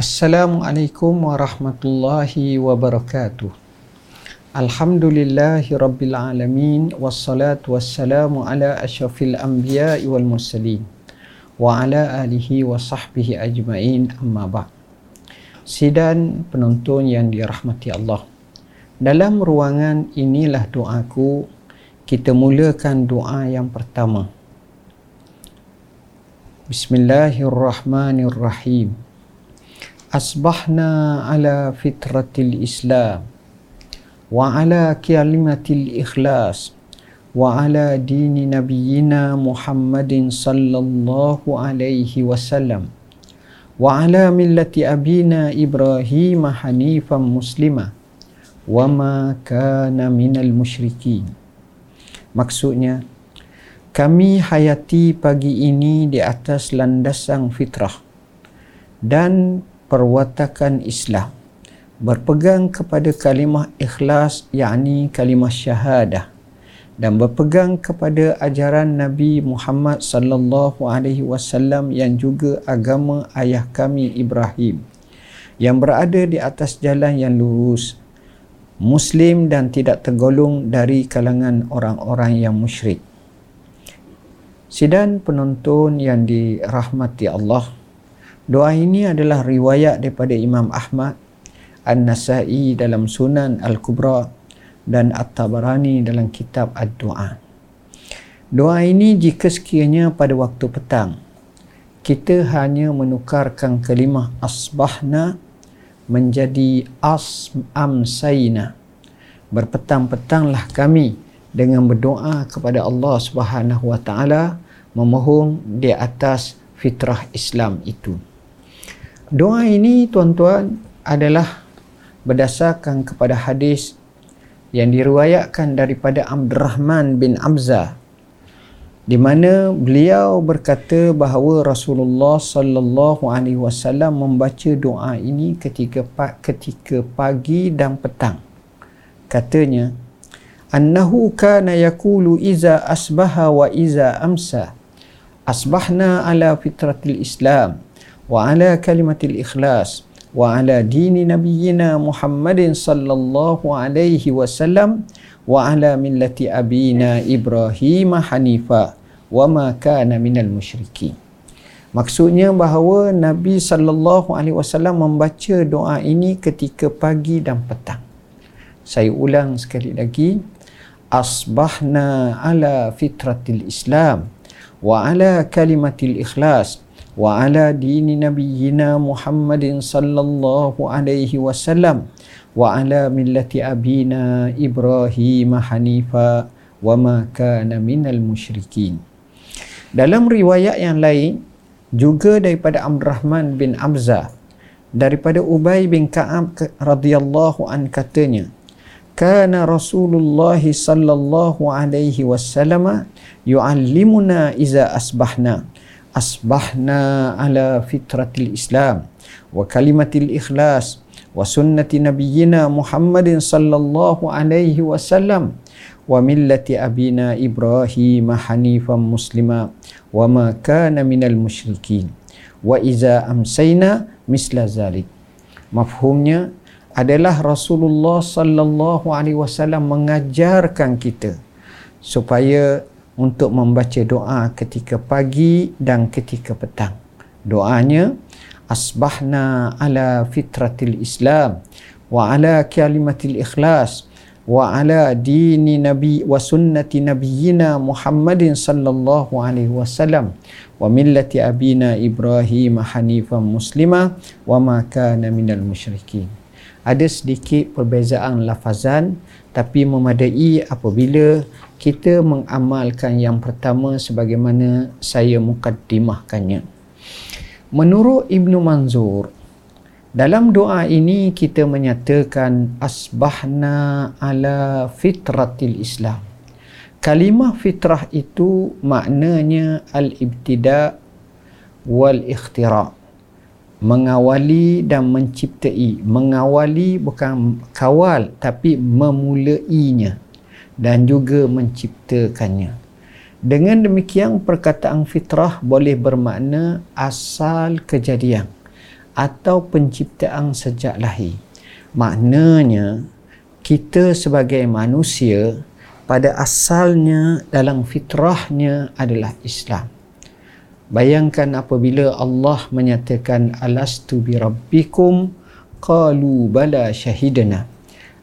Assalamualaikum warahmatullahi wabarakatuh. Alhamdulillahi rabbil alamin wassalatu wassalamu ala asyrafil anbiya'i wal mursalin wa ala alihi wa sahbihi ajma'in amma ba' Sidan penonton yang dirahmati Allah Dalam ruangan inilah doaku Kita mulakan doa yang pertama. Bismillahirrahmanirrahim asbahna ala fitratil islam wa ala kalimatil ikhlas wa ala dini nabiyyina muhammadin sallallahu alaihi wasallam wa ala millati abina ibrahim hanifan muslima wa ma kana minal musyrikin. Maksudnya kami hayati pagi ini di atas landasan fitrah dan perwatakan Islam berpegang kepada kalimah ikhlas yakni kalimah syahadah dan berpegang kepada ajaran Nabi Muhammad sallallahu alaihi wasallam yang juga agama ayah kami Ibrahim yang berada di atas jalan yang lurus muslim dan tidak tergolong dari kalangan orang-orang yang musyrik. Sidan penonton yang dirahmati Allah Doa ini adalah riwayat daripada Imam Ahmad An-Nasai dalam Sunan Al-Kubra dan At-Tabarani dalam kitab Ad-Du'a. Doa ini jika sekiranya pada waktu petang kita hanya menukarkan kalimah asbahna menjadi as-amsayna. Berpetang-petanglah kami dengan berdoa kepada Allah Subhanahu wa taala memohon di atas fitrah Islam itu. Doa ini tuan-tuan adalah berdasarkan kepada hadis yang diriwayatkan daripada Abdurrahman bin Amza di mana beliau berkata bahawa Rasulullah sallallahu alaihi wasallam membaca doa ini ketika ketika pagi dan petang. Katanya annahu kana yaqulu iza asbaha wa iza amsa asbahna ala fitratil islam wa ala kalimatil ikhlas wa ala dini nabiyyina Muhammadin sallallahu alaihi wasallam wa ala millati abina Ibrahim hanifa wa ma kana minal musyriki maksudnya bahawa nabi sallallahu alaihi wasallam membaca doa ini ketika pagi dan petang. Saya ulang sekali lagi asbahna ala fitratil islam wa ala kalimatil ikhlas وعلى دين نبينا محمد صلى الله عليه وسلم وعلى ملة أبينا إبراهيم حنيفا وما كان من المشركين dalam riwayat yang lain juga daripada Abdurrahman bin Abza daripada Ubay bin Ka'ab radhiyallahu an katanya kana Rasulullah sallallahu alaihi wasallam yu'allimuna iza asbahna asbahna ala fitratil Islam wa kalimatil ikhlas wa sunnati nabiyyina Muhammadin sallallahu alaihi wasallam wa millati abina Ibrahim hanifan muslima wa ma kana minal musyrikin wa iza amsayna misla zalik mafhumnya adalah Rasulullah sallallahu alaihi wasallam mengajarkan kita supaya untuk membaca doa ketika pagi dan ketika petang. Doanya asbahna ala fitratil Islam wa ala kalimatil ikhlas wa ala dini nabi wa sunnati nabiyyina Muhammadin sallallahu alaihi wasallam wa millati abina Ibrahim hanifan muslima wa ma kana minal musyrikin. Ada sedikit perbezaan lafazan tapi memadai apabila kita mengamalkan yang pertama sebagaimana saya mukaddimahkannya. Menurut Ibnu Manzur, dalam doa ini kita menyatakan asbahna ala fitratil Islam. Kalimah fitrah itu maknanya al-ibtida wal ikhtira. Mengawali dan menciptai. Mengawali bukan kawal tapi memulainya dan juga menciptakannya. Dengan demikian perkataan fitrah boleh bermakna asal kejadian atau penciptaan sejak lahir. Maknanya kita sebagai manusia pada asalnya dalam fitrahnya adalah Islam. Bayangkan apabila Allah menyatakan alastu bi rabbikum qalu bala syahidana.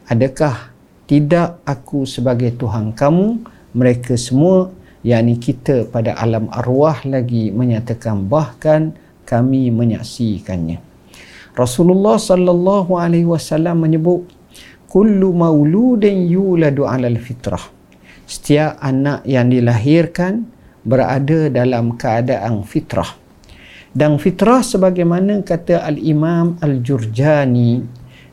Adakah tidak aku sebagai Tuhan kamu? Mereka semua yakni kita pada alam arwah lagi menyatakan bahkan kami menyaksikannya. Rasulullah sallallahu alaihi wasallam menyebut kullu mauludin yuladu alal fitrah setiap anak yang dilahirkan berada dalam keadaan fitrah. Dan fitrah sebagaimana kata Al-Imam Al-Jurjani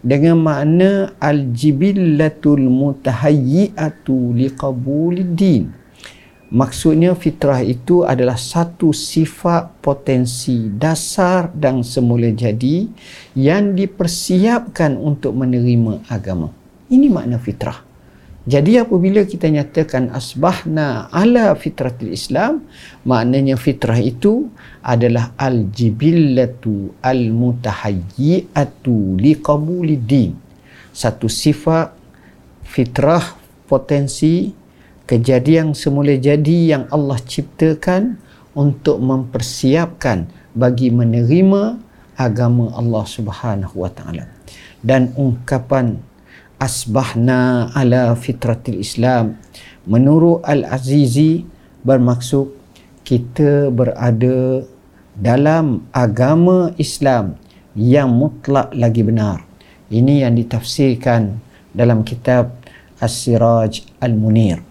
dengan makna al-jibillatul mutahayyi'atu liqabuliddin. Maksudnya fitrah itu adalah satu sifat potensi dasar dan semula jadi yang dipersiapkan untuk menerima agama. Ini makna fitrah. Jadi apabila kita nyatakan asbahna ala fitratil Islam, maknanya fitrah itu adalah al-jibillatu al-mutahayyi'atu liqabuliddin. Satu sifat fitrah potensi kejadian semula jadi yang Allah ciptakan untuk mempersiapkan bagi menerima agama Allah Subhanahu wa taala. Dan ungkapan asbahna ala fitratil Islam. Menurut Al-Azizi bermaksud kita berada dalam agama Islam yang mutlak lagi benar. Ini yang ditafsirkan dalam kitab As-Siraj Al-Munir.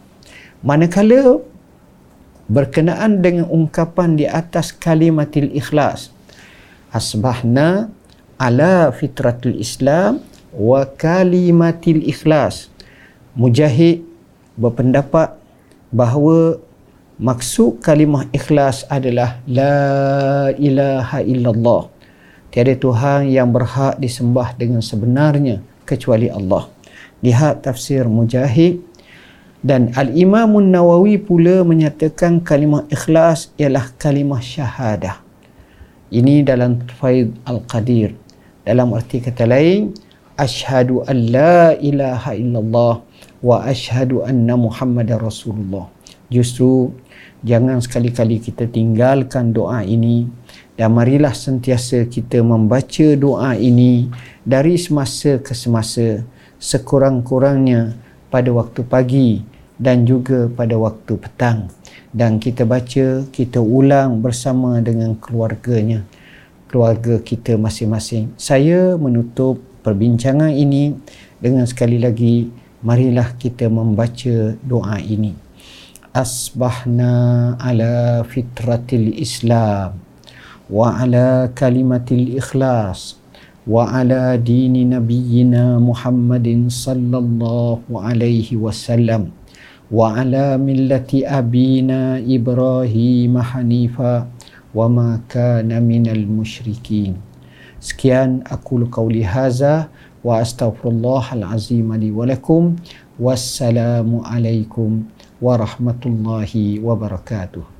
Manakala berkenaan dengan ungkapan di atas kalimatil ikhlas asbahna ala fitratul Islam wa kalimatil ikhlas. Mujahid berpendapat bahawa maksud kalimah ikhlas adalah la ilaha illallah. Tiada tuhan yang berhak disembah dengan sebenarnya kecuali Allah. Lihat tafsir mujahid. Dan al-imam nawawi pula menyatakan kalimah ikhlas ialah kalimah syahadah. Ini dalam faid al-qadir. Dalam arti kata lain Ashhadu an la ilaha illallah wa ashhadu anna muhammadar rasulullah. Justru jangan sekali-kali kita tinggalkan doa ini dan marilah sentiasa kita membaca doa ini dari semasa ke semasa sekurang-kurangnya pada waktu pagi dan juga pada waktu petang. Dan kita baca kita ulang bersama dengan keluarganya keluarga kita masing-masing. Saya menutup perbincangan ini. Dengan sekali lagi marilah kita membaca doa ini. Asbahna ala fitratil islam wa ala kalimatil ikhlas wa ala dini nabiyyina muhammadin sallallahu alaihi wasallam wa ala millati abina ibrahim hanifa wa ma kana minal musyrikin Sekian aku qauli haza wa astaghfirullahal azim li wa lakum. Wassalamu alaikum warahmatullahi wabarakatuh.